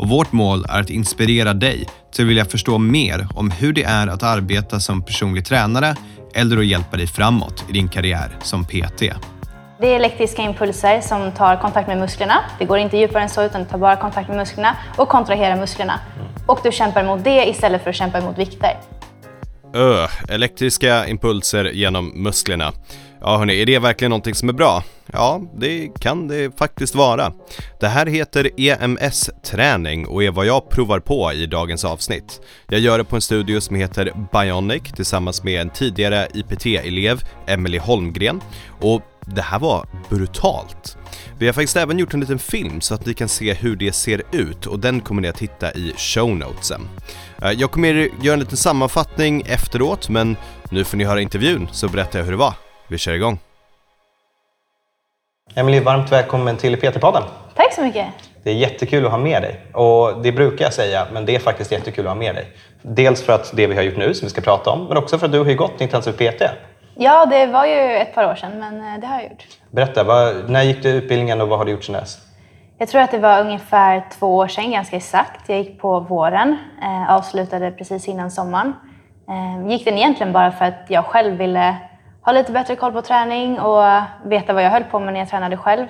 och vårt mål är att inspirera dig till att vilja förstå mer om hur det är att arbeta som personlig tränare eller att hjälpa dig framåt i din karriär som PT. Det är elektriska impulser som tar kontakt med musklerna. Det går inte djupare än så utan tar bara kontakt med musklerna och kontraherar musklerna. Och du kämpar mot det istället för att kämpa mot vikter. Öh, elektriska impulser genom musklerna. Ja hörni, är det verkligen någonting som är bra? Ja, det kan det faktiskt vara. Det här heter EMS-träning och är vad jag provar på i dagens avsnitt. Jag gör det på en studio som heter Bionic tillsammans med en tidigare IPT-elev, Emily Holmgren. Och det här var brutalt. Vi har faktiskt även gjort en liten film så att ni kan se hur det ser ut och den kommer ni att hitta i show notesen. Eh, jag kommer göra en liten sammanfattning efteråt men nu får ni höra intervjun så berättar jag hur det var. Vi kör igång. Emelie, varmt välkommen till PT-podden. Tack så mycket. Det är jättekul att ha med dig. Och det brukar jag säga, men det är faktiskt jättekul att ha med dig. Dels för att det vi har gjort nu, som vi ska prata om, men också för att du har ju gått intensiv PT. Ja, det var ju ett par år sedan, men eh, det har jag gjort. Berätta, vad, när gick du utbildningen och vad har du gjort sedan dess? Jag tror att det var ungefär två år sedan, ganska exakt. Jag gick på våren, eh, avslutade precis innan sommaren. Eh, gick den egentligen bara för att jag själv ville ha lite bättre koll på träning och veta vad jag höll på med när jag tränade själv.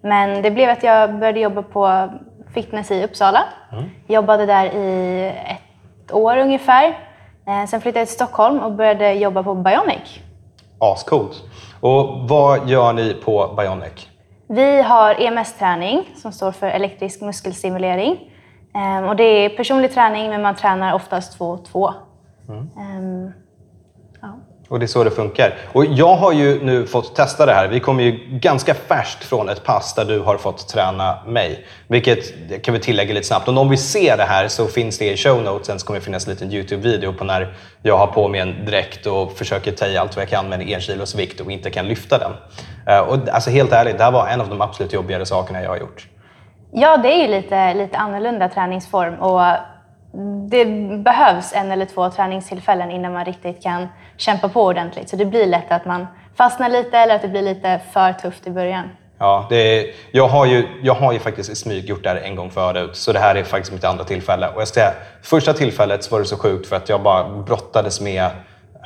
Men det blev att jag började jobba på fitness i Uppsala. Mm. Jobbade där i ett år ungefär. Eh, sen flyttade jag till Stockholm och började jobba på Bionic. Ascoolt. Och vad gör ni på Bionic? Vi har EMS-träning som står för elektrisk muskelstimulering. Ehm, och det är personlig träning men man tränar oftast två och två. Mm. Um. Och det är så det funkar. Och jag har ju nu fått testa det här. Vi kommer ju ganska färskt från ett pass där du har fått träna mig. Vilket kan vi tillägga lite snabbt. om någon vill se det här så finns det i show notesen så kommer det finnas en liten Youtube-video på när jag har på mig en dräkt och försöker ta i allt vad jag kan med en en kilos vikt och inte kan lyfta den. Eh, och alltså helt ärligt, det här var en av de absolut jobbigare sakerna jag har gjort. Ja, det är ju lite, lite annorlunda träningsform. Och det behövs en eller två träningstillfällen innan man riktigt kan kämpa på ordentligt. Så det blir lätt att man fastnar lite eller att det blir lite för tufft i början. Ja, är, jag, har ju, jag har ju faktiskt i smyg gjort det här en gång förut, så det här är faktiskt mitt andra tillfälle. Och jag ska säga, första tillfället så var det så sjukt för att jag bara brottades med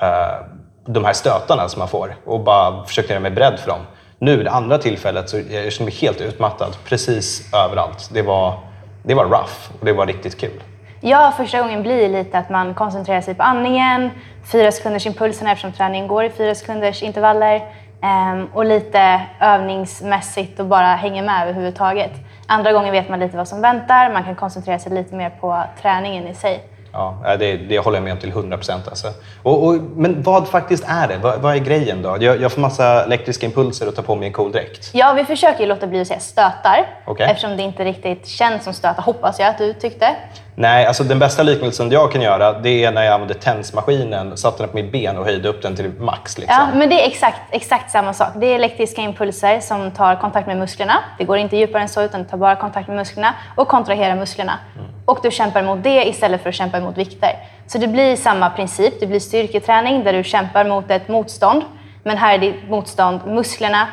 eh, de här stötarna som man får och bara försökte göra mig beredd för dem. Nu, det andra tillfället, så jag känner mig helt utmattad precis överallt. Det var, det var rough och det var riktigt kul. Ja, första gången blir lite att man koncentrerar sig på andningen, fyra sekunders impulserna eftersom träningen går i fyra sekunders intervaller ehm, och lite övningsmässigt och bara hänger med överhuvudtaget. Andra gången vet man lite vad som väntar, man kan koncentrera sig lite mer på träningen i sig. Ja, det, det håller jag med om till 100 procent. Alltså. Och, och, men vad faktiskt är det? Vad, vad är grejen då? Jag, jag, får massa elektriska impulser och tar på mig en cool dräkt. Ja, vi försöker låta bli att säga stötar okay. eftersom det inte riktigt känns som stötar, hoppas jag att du tyckte. Nej, alltså den bästa liknelsen jag kan göra det är när jag använde tensmaskinen, satte den på mitt ben och höjde upp den till max. Liksom. Ja, men det är exakt, exakt samma sak. Det är elektriska impulser som tar kontakt med musklerna. Det går inte djupare än så utan det tar bara kontakt med musklerna och kontraherar musklerna. Mm. Och du kämpar mot det istället för att kämpa mot vikter. Så det blir samma princip. Det blir styrketräning där du kämpar mot ett motstånd. Men här är ditt motstånd musklerna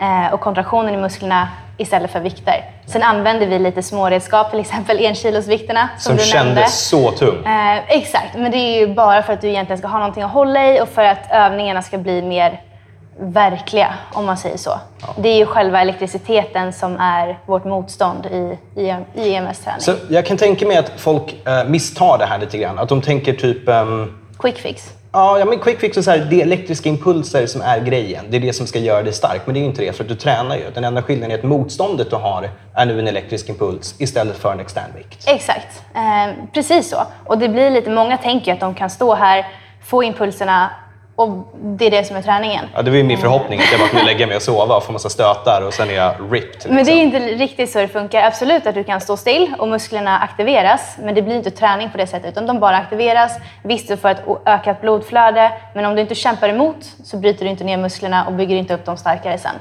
eh, och kontraktionen i musklerna istället för vikter. Sen använder vi lite småredskap, till exempel enkilosvikterna som, som du kändes nämnde. så tung. Eh, exakt, men det är ju bara för att du egentligen ska ha någonting att hålla i och för att övningarna ska bli mer verkliga, om man säger så. Ja. Det är ju själva elektriciteten som är vårt motstånd i, i, i EMS-träning. Så jag kan tänka mig att folk eh, misstar det här lite grann. Att de tänker typ... Um... Quick fix. Ja, men quick fix är så här, det är elektriska impulser som är grejen. Det är det som ska göra dig stark. Men det är ju inte det, för att du tränar ju. Den enda skillnaden är att motståndet du har är nu en elektrisk impuls istället för en extern vikt. Exakt, eh, precis så. Och det blir lite, många tänker att de kan stå här, få impulserna och det är det som är träningen. Ja, det var ju min förhoppning att jag bara kunde lägga mig och sova och få massa stötar och sen är jag ripped. Liksom. Men det är inte riktigt så det funkar. Absolut att du kan stå still och musklerna aktiveras, men det blir inte träning på det sättet. Utan de bara aktiveras. Visst, du får ett ökat blodflöde, men om du inte kämpar emot så bryter du inte ner musklerna och bygger inte upp dem starkare sen.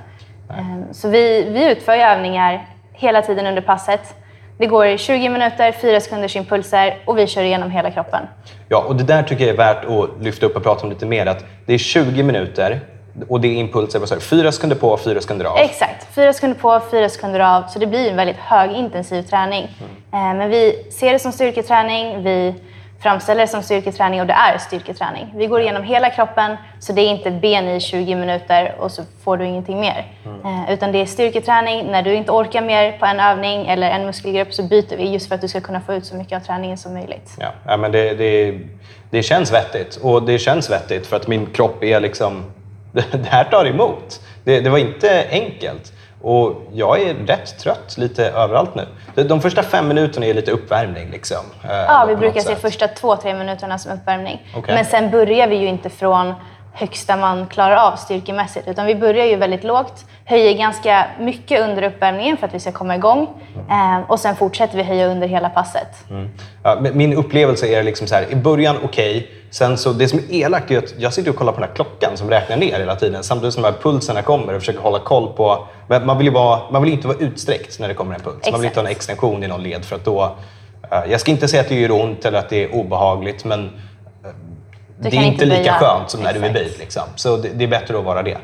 Nej. Ehm, så vi, vi utför övningar hela tiden under passet. Det går 20 minuter, 4 sekunders impulser och vi kör igenom hela kroppen. Ja, och det där tycker jag är värt att lyfta upp och prata om lite mer. Att det är 20 minuter och det är impulser, vad 4 sekunder på, 4 sekunder av. Exakt, 4 sekunder på, 4 sekunder av. Så det blir en väldigt högintensiv träning. Mm. Men vi ser det som styrketräning. Vi framställer det som styrketräning och det är styrketräning. Vi går igenom hela kroppen, så det är inte ben i 20 minuter och så får du ingenting mer. Mm. Eh, utan det är styrketräning. När du inte orkar mer på en övning eller en muskelgrupp så byter vi just för att du ska kunna få ut så mycket av träningen som möjligt. Ja, ja men det, det, det känns vettigt och det känns vettigt för att min kropp är liksom... Det här tar emot. Det, det var inte enkelt. Och jag är rätt trött lite överallt nu. De första fem minuterna är lite uppvärmning. Liksom, eh, ja, vi brukar se första två, tre minuterna som uppvärmning. Okay. Men sen börjar vi ju inte från högsta man klarar av styrkemässigt. Utan vi börjar ju väldigt lågt, höjer ganska mycket under uppvärmningen för att vi ska komma igång. Mm. och sen fortsätter vi höja under hela passet. Mm. Ja, min upplevelse är liksom så här, i början okej, okay. Sen så, det som är elakt är att jag sitter och kollar på den här klockan som räknar ner hela tiden samtidigt som de här pulserna kommer och försöker hålla koll på... Man vill ju vara, man vill inte vara utsträckt när det kommer en puls. Exakt. Man vill inte ha en extension i någon led för att då... Uh, jag ska inte säga att det gör ont eller att det är obehagligt men det är inte, lika skönt som när Exakt. du är bil. Liksom. Så det, det, är bättre att vara det. Uh,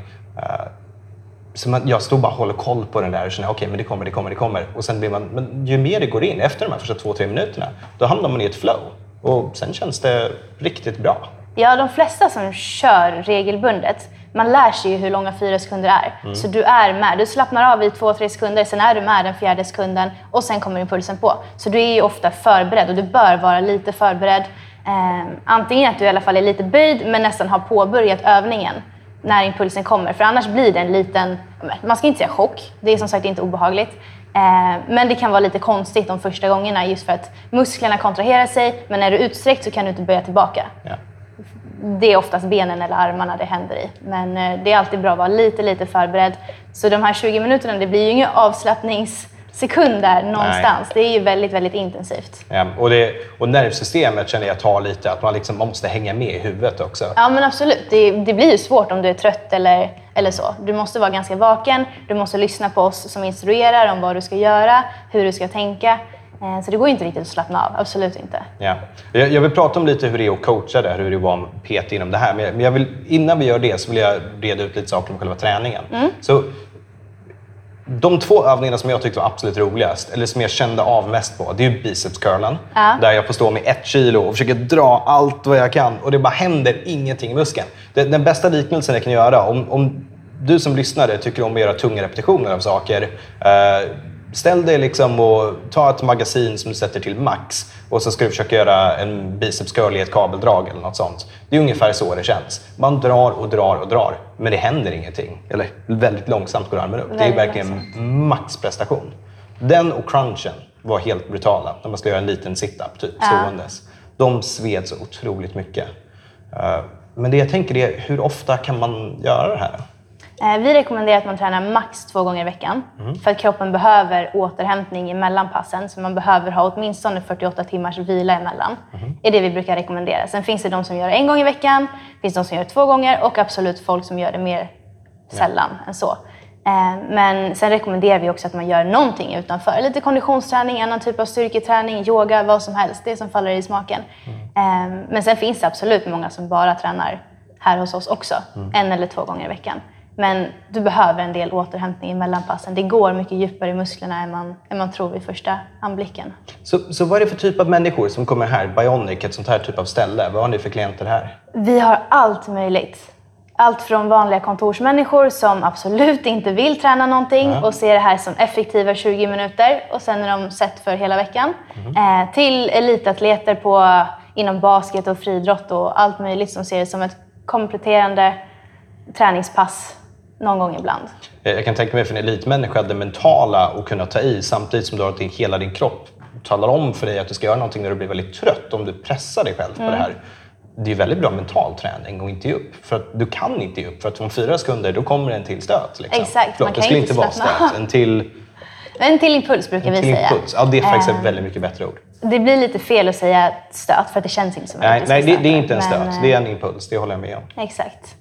så man, jag står bara och håller koll på den där och känner okej, okay, men det kommer, det kommer, det kommer. Och sen blir man, men ju mer det går in efter de här första två, tre minuterna, då hamnar man i ett flow. Och sen känns det riktigt bra. Ja, de flesta som kör regelbundet, man lär sig ju hur långa fyra sekunder är. Mm. Så du är med. Du slappnar av i två, tre sekunder, sen är du med den fjärde sekunden och sen kommer impulsen på. Så du är ju ofta förberedd och du bör vara lite förberedd. Eh, antingen att du i alla fall är lite böjd men nästan har påbörjat övningen när impulsen kommer. För annars blir det en liten, man ska inte säga chock, det är som sagt inte obehagligt. Eh, men det kan vara lite konstigt de första gångerna just för att musklerna kontraherar sig men när du är utsträckt så kan du inte böja tillbaka. Ja. Det är oftast benen eller armarna det händer i. Men eh, det är alltid bra att vara lite, lite förberedd. Så de här 20 minuterna, det blir ju ingen avslappnings sekunder någonstans. Nej. Det är ju väldigt, väldigt intensivt. Ja, och, det, och nervsystemet känner jag tar lite, att man liksom måste hänga med i huvudet också. Ja, men absolut. Det, det blir ju svårt om du är trött eller, eller så. Du måste vara ganska vaken, du måste lyssna på oss som instruerar om vad du ska göra, hur du ska tänka. Eh, så det går inte riktigt att slappna av, absolut inte. Ja. Jag vill prata om lite hur det är att coacha det, hur det att vara PT inom det här. Men jag vill, innan vi gör det så vill jag reda ut lite saker om själva träningen. Mm. Så de två övningarna som jag tyckte var absolut roligast, eller som jag kände av mest på, det är bicepscurlen. Ja. Där jag får stå med ett kilo och försöka dra allt vad jag kan och det bara händer ingenting i muskeln. Den bästa liknelsen jag kan göra, om, om du som lyssnare tycker om att göra tunga repetitioner av saker, eh, ställ dig liksom och ta ett magasin som du sätter till max och så ska du försöka göra en biceps curl i ett kabeldrag eller något sånt. Det är ungefär så det känns. Man drar och drar och drar, men det händer ingenting. Eller väldigt långsamt går armen upp. det är verkligen maxprestation. Den och crunchen var helt brutala när man ska göra en liten sit-up, typ, ståendes. De sved så otroligt mycket. Eh, men det jag tänker är, hur ofta kan man göra det här? Eh, vi rekommenderar att man tränar max två gånger i veckan. Mm. För att kroppen behöver återhämtning emellan passen. Så man behöver ha åtminstone 48 timmars vila emellan. Mm. är det vi brukar rekommendera. Sen finns det de som gör det en gång i veckan. finns de som gör det två gånger och absolut folk som gör det mer sällan ja. än så. Eh, men sen rekommenderar vi också att man gör någonting utanför. Lite konditionsträning, annan typ av styrketräning, yoga, vad som helst. Det som faller i smaken. Mm. Men sen finns det absolut många som bara tränar här hos oss också. Mm. En eller två gånger i veckan. Men du behöver en del återhämtning i mellanpassen. Det går mycket djupare i musklerna än man, än man tror vid första anblicken. Så, så vad är det för typ av människor som kommer här, Bionic, ett sånt här typ av ställe? Vad har ni för klienter här? Vi har allt möjligt. Allt från vanliga kontorsmänniskor som absolut inte vill träna någonting mm. och ser det här som effektiva 20 minuter och sen är de sett för hela veckan. Mm. Eh, till elitatleter på, inom basket och friidrott och allt möjligt som ser det som ett kompletterande träningspass någon gång ibland. Eh, jag kan tänka mig för en elitmänniska, det mentala att kunna ta i samtidigt som du har att hela din kropp talar om för dig att du ska göra någonting när du blir väldigt trött. Om du pressar dig själv på mm. det här. det är väldigt bra mental träning att inte ge upp. För att du kan inte ge upp. För att om fyra sekunder då kommer en till stöt. Liksom. Exakt, Förlåt, man det kan skulle inte vara stöt. En till, En till impuls brukar vi säga. impuls. Ja, det är faktiskt ett Ehm, väldigt mycket bättre ord. Det blir lite fel att säga stöt för att det känns inte som en Nej, nej det, det är inte en stöt. men, Det är eh, en impuls. Det håller jag med om. Exakt.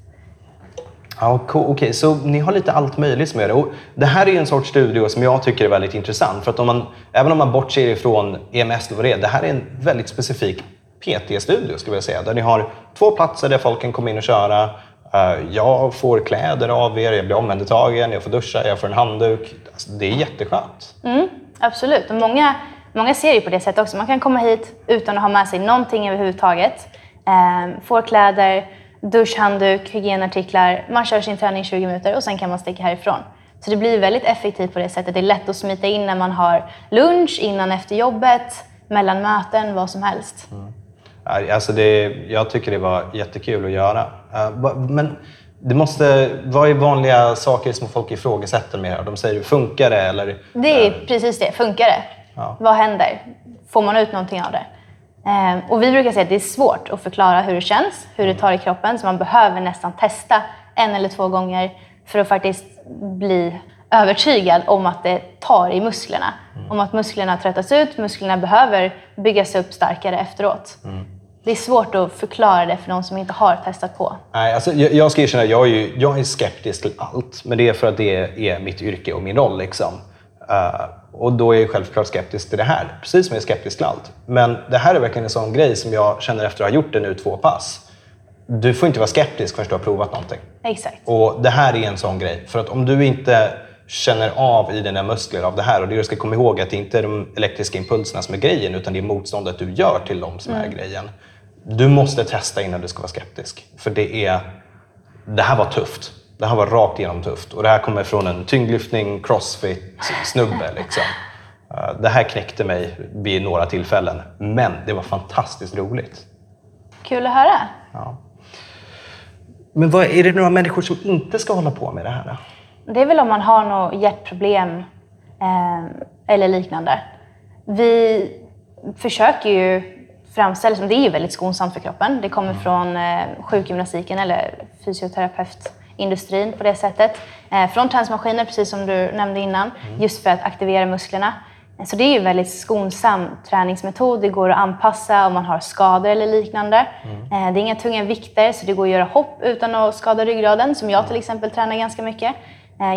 Ja, cool. Okej, så ni har lite allt möjligt som gör det. Och det här är ju en sorts studio som jag tycker är väldigt intressant. För att om man, även om man bortser ifrån EMS och vad det är, det här är en väldigt specifik PT-studio skulle jag säga. Där ni har två platser där folk kan komma in och köra. Eh, jag får kläder av er, jag blir omhändertagen, jag får duscha, jag får en handduk. Alltså, det är jätteskönt. Mm, absolut. Och många, många ser ju på det sättet också. Man kan komma hit utan att ha med sig någonting överhuvudtaget. Ehm, får kläder, dusch, handduk, hygienartiklar. Man kör sin träning 20 minuter och sen kan man sticka härifrån. Så det blir väldigt effektivt på det sättet. Det är lätt att smita in när man har lunch, innan efter jobbet, mellan möten, vad som helst. Nej, Alltså det, jag tycker det var jättekul att göra. Eh, Men det måste, vad är vanliga saker som folk ifrågasätter med det? De säger, funkar det? Eller, Det är precis det. Funkar det? Ja. Vad händer? Får man ut någonting av det? Ehm, och vi brukar säga att det är svårt att förklara hur det känns, hur det tar i kroppen. Så man behöver nästan testa en eller två gånger för att faktiskt bli övertygad om att det tar i musklerna. Om att musklerna tröttas ut, musklerna behöver byggas upp starkare efteråt. Det är svårt att förklara det för de som inte har testat på. Nej, alltså, jag, jag ska erkänna jag är, ju, jag är skeptisk till allt. Men det är för att det är mitt yrke och min roll. Liksom. Eh, och då är jag självklart skeptisk till det här. Precis som jag är skeptisk till allt. Men det här är verkligen en sån grej som jag känner efter att ha gjort det nu två pass. Du får inte vara skeptisk förrän du har provat någonting. Exakt. Och det här är en sån grej. För att om du inte känner av i dina muskler av det här och det du ska komma ihåg att det inte är de elektriska impulserna som är grejen utan det är motståndet du gör till dem som är grejen. Du måste testa innan du ska vara skeptisk. För det är... Det här var tufft. Det här var rakt igenom tufft. Och det här kommer från en tyngdlyftning, crossfit, snubbe liksom. Eh, Det här knäckte mig vid några tillfällen. Men det var fantastiskt roligt. Kul att höra. Ja. Men vad, är det några människor som inte ska hålla på med det här? Då? Det är väl om man har något hjärtproblem eh, eller liknande. Vi försöker ju framställa som det är ju väldigt skonsamt för kroppen. Det kommer från eh, sjukgymnastiken eller fysioterapeutindustrin på det sättet. Eh, från träningsmaskiner, precis som du nämnde innan, just för att aktivera musklerna. Eh, Så det är ju en väldigt skonsam träningsmetod. Det går att anpassa om man har skador eller liknande. Eh, Det är inga tunga vikter, så det går att göra hopp utan att skada ryggraden, som jag till exempel tränar ganska mycket.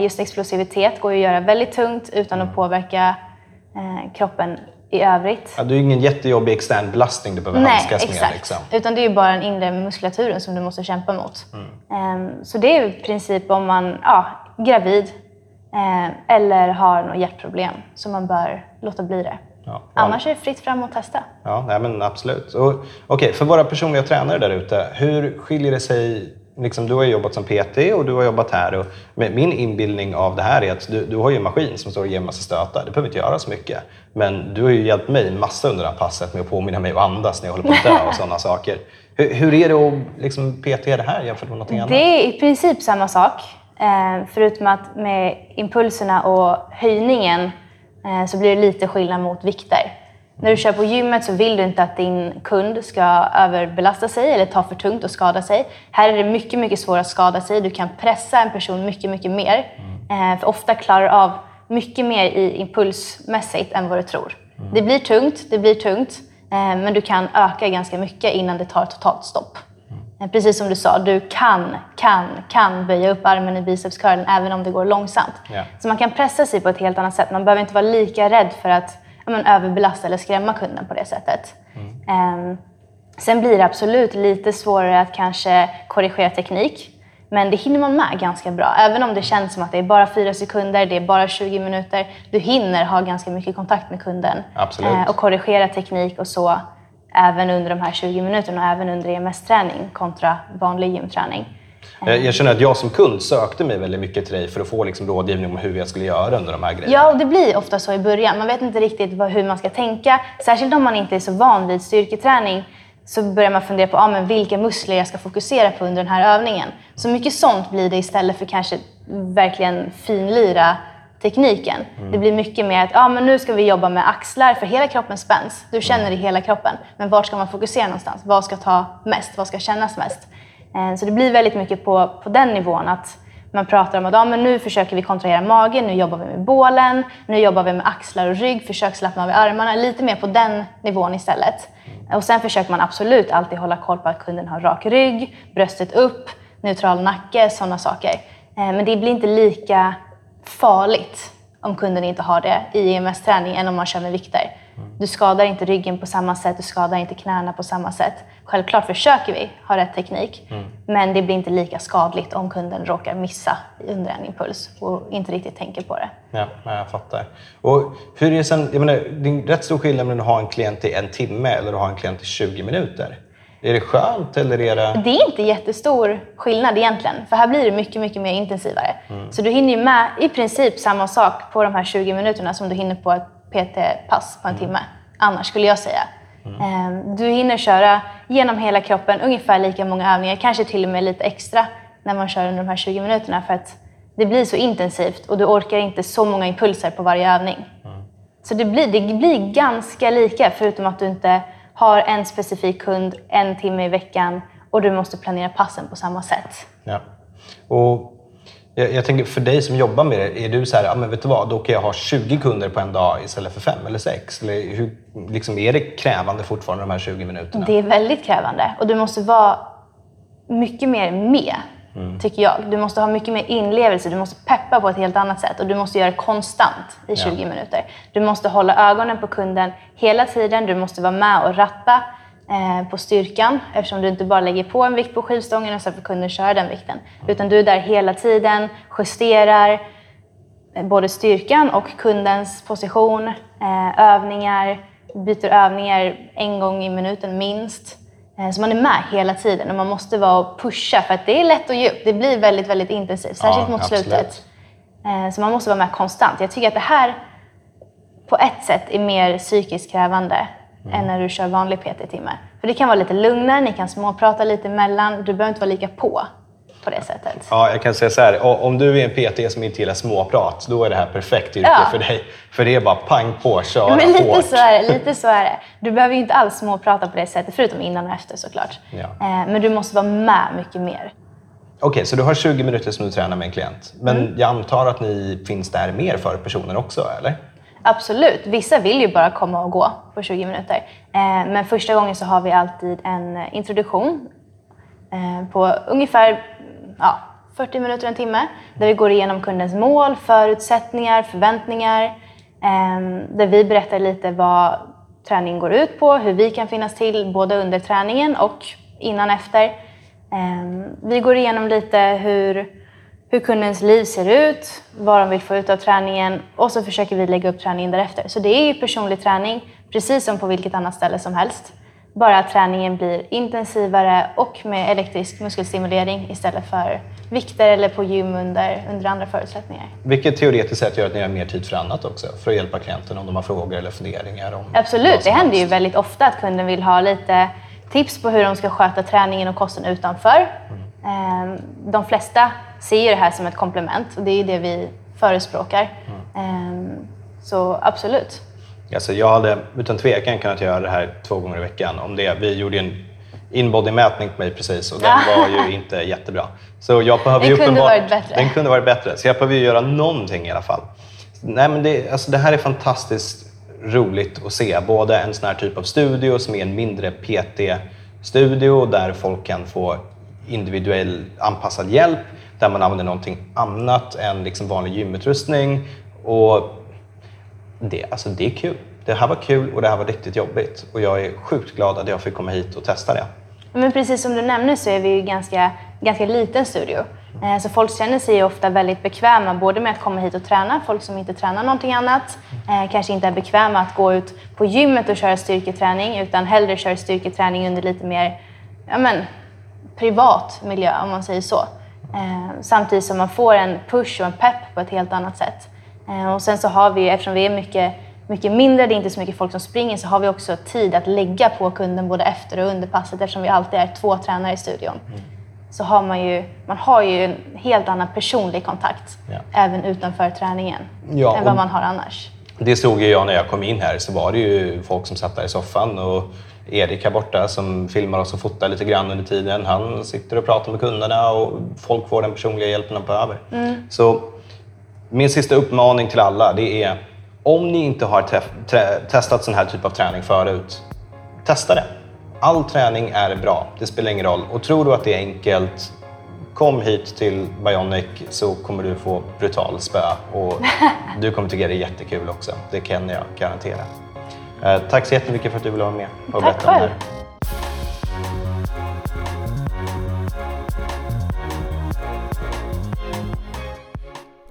Just explosivitet går att göra väldigt tungt utan att påverka kroppen i övrigt. Ja, det är ju ingen jättejobbig extern belastning du behöver Nej, handskas exakt. med. Liksom. Utan det är ju bara den inre muskulaturen som du måste kämpa mot. Mm. Ehm, Så det är i princip om man ja, gravid eh, eller har något hjärtproblem så man bör låta bli det. Ja, Annars är det fritt fram att testa. Ja, nej, men absolut. Okej, för våra personliga tränare där ute, hur skiljer det sig? Liksom, du har jobbat som PT och du har jobbat här. Och, min inbildning av det här är att du, du har ju en maskin som står och ger en massa stötar. Det behöver inte göra så mycket. Men du har ju hjälpt mig massa under det här passet med att påminna mig att andas när jag håller på att dö och sådana saker. Hur, hur är det att liksom, PT det här jämfört med någonting annat? Det är i princip samma sak. Eh, förutom att med impulserna och höjningen eh, så blir det lite skillnad mot vikter. När du kör på gymmet så vill du inte att din kund ska överbelasta sig eller ta för tungt och skada sig. Här är det mycket, mycket svårare att skada sig. Du kan pressa en person mycket, mycket mer. Eh, för ofta klarar du av mycket mer i impulsmässigt än vad du tror. Det blir tungt, det blir tungt. Eh, men du kan öka ganska mycket innan det tar totalt stopp. Eh, Precis som du sa, du kan, kan, kan böja upp armen i bicepscurlen även om det går långsamt. Ja. Så man kan pressa sig på ett helt annat sätt. Man behöver inte vara lika rädd för att men, överbelasta eller skrämma kunden på det sättet. Ehm, sen blir det absolut lite svårare att kanske korrigera teknik. Men det hinner man med ganska bra. Även om det känns som att det är bara fyra sekunder, det är bara 20 minuter. Du hinner ha ganska mycket kontakt med kunden. Eh, och korrigera teknik och så även under de här 20 minuterna och även under EMS-träning kontra vanlig gymträning. Jag, känner att jag som kund sökte mig väldigt mycket till dig för att få liksom rådgivning om hur jag skulle göra under de här grejerna. Ja, och det blir ofta så i början. Man vet inte riktigt vad, hur man ska tänka. Särskilt om man inte är så van vid styrketräning så börjar man fundera på ah, men vilka muskler jag ska fokusera på under den här övningen. Så mycket sånt blir det istället för kanske verkligen finlira tekniken. Mm. Det blir mycket mer att ah, men nu ska vi jobba med axlar för hela kroppen spänns. Du känner mm. det i hela kroppen. Men vart ska man fokusera någonstans? Vad ska ta mest? Vad ska kännas mest? Eh, så det blir väldigt mycket på, på den nivån. att man pratar om att ja, men nu försöker vi kontrahera magen, nu jobbar vi med bålen, nu jobbar vi med axlar och rygg, försök slappna av i armarna. Lite mer på den nivån istället. Och sen försöker man absolut alltid hålla koll på att kunden har rak rygg, bröstet upp, neutral nacke, sådana saker. Eh, men det blir inte lika farligt om kunden inte har det i EMS-träning än om man kör med vikter. Du skadar inte ryggen på samma sätt, du skadar inte knäna på samma sätt. Självklart försöker vi ha rätt teknik, mm. men det blir inte lika skadligt om kunden råkar missa under en impuls och inte riktigt tänker på det. Ja, jag fattar. Och hur är det sen, jag menar, det är rätt stor skillnad mellan att ha en klient i en timme eller att ha en klient i 20 minuter. Är det skönt eller är det... Det är inte jättestor skillnad egentligen. För här blir det mycket, mycket mer intensivare. Mm. Så du hinner ju med i princip samma sak på de här 20 minuterna som du hinner på ett PT-pass på en mm. timme. Annars skulle jag säga. Mm. Ehm, du hinner köra genom hela kroppen ungefär lika många övningar, kanske till och med lite extra när man kör under de här 20 minuterna för att det blir så intensivt och du orkar inte så många impulser på varje övning. Mm. Så det blir, det blir ganska lika förutom att du inte har en specifik kund en timme i veckan och du måste planera passen på samma sätt. Ja. Och jag, jag, tänker för dig som jobbar med det, är du så här, ja, men vet du vad, då kan jag ha 20 kunder på en dag istället för fem eller sex? Eller hur, liksom, är det krävande fortfarande de här 20 minuterna? Det är väldigt krävande och du måste vara mycket mer med, mm. tycker jag. Du måste ha mycket mer inlevelse, du måste peppa på ett helt annat sätt och du måste göra det konstant i 20 ja. minuter. Du måste hålla ögonen på kunden hela tiden, du måste vara med och ratta på styrkan eftersom du inte bara lägger på en vikt på skivstången och så får kunden köra den vikten. Utan du är där hela tiden, justerar eh, både styrkan och kundens position, eh, övningar, byter övningar en gång i minuten minst. Så man är med hela tiden och man måste vara och pusha för att det är lätt och djupt. Det blir väldigt, väldigt intensivt, särskilt ja, mot absolut. slutet. Så man måste vara med konstant. Jag tycker att det här på ett sätt är mer psykiskt krävande mm. än när du kör vanlig PT-timme. För det kan vara lite lugnare, ni kan småprata lite emellan. Du behöver inte vara lika på på det sättet. Ja, jag kan säga så här. Om du är en PT som inte gillar småprat, då är det här perfekt yrke ja. för dig. För det är bara pang på, köra Men lite hårt. Så är det, lite så är det. Du behöver ju inte alls småprata på det sättet, förutom innan och efter såklart. Ja. Eh, men du måste vara med mycket mer. Okej, okay, så du har 20 minuter som du tränar med en klient. Men mm. jag antar att ni finns där mer för personen också, eller? Absolut. Vissa vill ju bara komma och gå på 20 minuter. Eh, men första gången så har vi alltid en eh, introduktion eh, på ungefär ja, 40 minuter, en timme. Där vi går igenom kundens mål, förutsättningar, förväntningar. Eh, där vi berättar lite vad träningen går ut på, hur vi kan finnas till både under träningen och innan efter. Eh, vi går igenom lite hur hur kundens liv ser ut, vad de vill få ut av träningen och så försöker vi lägga upp träningen därefter. Så det är ju personlig träning, precis som på vilket annat ställe som helst. Bara att träningen blir intensivare och med elektrisk muskelstimulering istället för vikter eller på gym under, under andra förutsättningar. Vilket teoretiskt sett gör att ni har mer tid för annat också, för att hjälpa klienten om de har frågor eller funderingar? Om Absolut, det händer ju väldigt ofta att kunden vill ha lite tips på hur de ska sköta träningen och kosten utanför. Mm. Ehm, de flesta ser det här som ett komplement och det är det vi förespråkar. Mm. Så absolut. Alltså jag hade utan tvekan kunnat göra det här två gånger i veckan om det. Vi gjorde en inbody-mätning på mig precis och den var ju inte jättebra. Så jag behöver den kunde varit bättre. Den kunde varit bättre, så jag behöver göra någonting i alla fall. Nej, men det, alltså det här är fantastiskt roligt att se. Både en sån här typ av studio som är en mindre PT-studio där folk kan få individuell anpassad hjälp där man använder någonting annat än liksom vanlig gymutrustning. Och det, alltså det är kul. Det här var kul och det här var riktigt jobbigt. Och jag är sjukt glad att jag fick komma hit och testa det. Men precis som du nämner så är vi ju ganska, ganska liten studio. Eh, så folk känner sig ofta väldigt bekväma både med att komma hit och träna, folk som inte tränar någonting annat. Eh, kanske inte är bekväma att gå ut på gymmet och köra styrketräning utan hellre kör styrketräning under lite mer ja men, privat miljö om man säger så. Eh, samtidigt som man får en push och en pepp på ett helt annat sätt. Eh, och sen så har vi, eftersom vi är mycket, mycket mindre, det är inte så mycket folk som springer, så har vi också tid att lägga på kunden både efter och under passet eftersom vi alltid är två tränare i studion. så har man ju, man har ju en helt annan personlig kontakt ja. även utanför träningen ja, än vad man har annars. Det såg jag när jag kom in här så var det ju folk som satt där i soffan och Erik här borta som filmar oss och fotar lite grann under tiden. Han sitter och pratar med kunderna och folk får den personliga hjälpen de behöver. Mm. Så min sista uppmaning till alla det är om ni inte har testat sån här typ av träning förut, testa det. All träning är bra, det spelar ingen roll. Och tror du att det är enkelt, kom hit till Bionic så kommer du få brutal spö och du kommer tycka det är jättekul också. Det kan jag garantera. Eh, tack så jättemycket för att du ville vara med och berätta om det här.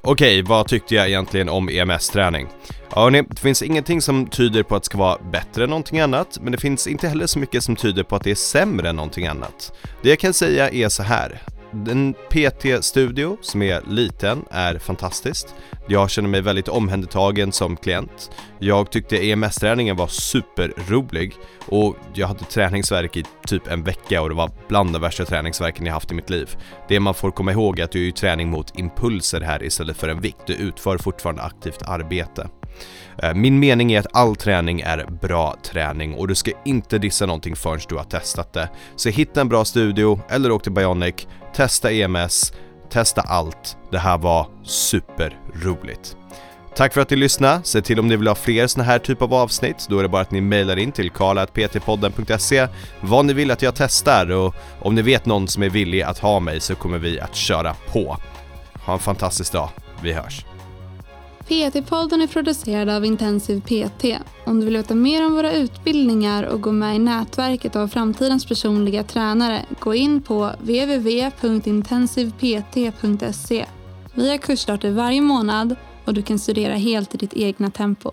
Okej, vad tyckte jag egentligen om EMS-träning? Ja, det finns ingenting som tyder på att det ska vara bättre än någonting annat, men det finns inte heller så mycket som tyder på att det är sämre än någonting annat. Det jag kan säga är så här. En PT-studio som är liten är fantastiskt. Jag känner mig väldigt omhändertagen som klient. Jag tyckte EMS-träningen var superrolig och jag hade träningsverk i typ en vecka och det var bland de värsta träningsverken jag haft i mitt liv. Det man får komma ihåg är att du är träning mot impulser här istället för en vikt. Du utför fortfarande aktivt arbete. Eh, min mening är att all träning är bra träning och du ska inte dissa någonting förrän du har testat det. Så hitta en bra studio eller åk till Bionic, testa EMS, testa allt. Det här var superroligt. Tack för att ni lyssnade. Se till om ni vill ha fler såna här typ av avsnitt. Då är det bara att ni mejlar in till karla.ptpodden.se vad ni vill att jag testar och om ni vet någon som är villig att ha mig så kommer vi att köra på. Ha en fantastisk dag. Vi hörs. PT-podden är producerad av Intensiv PT. Om du vill veta mer om våra utbildningar och gå med i nätverket av framtidens personliga tränare, gå in på www.intensivpt.se. Vi har kursstarter varje månad och du kan studera helt i ditt egna tempo.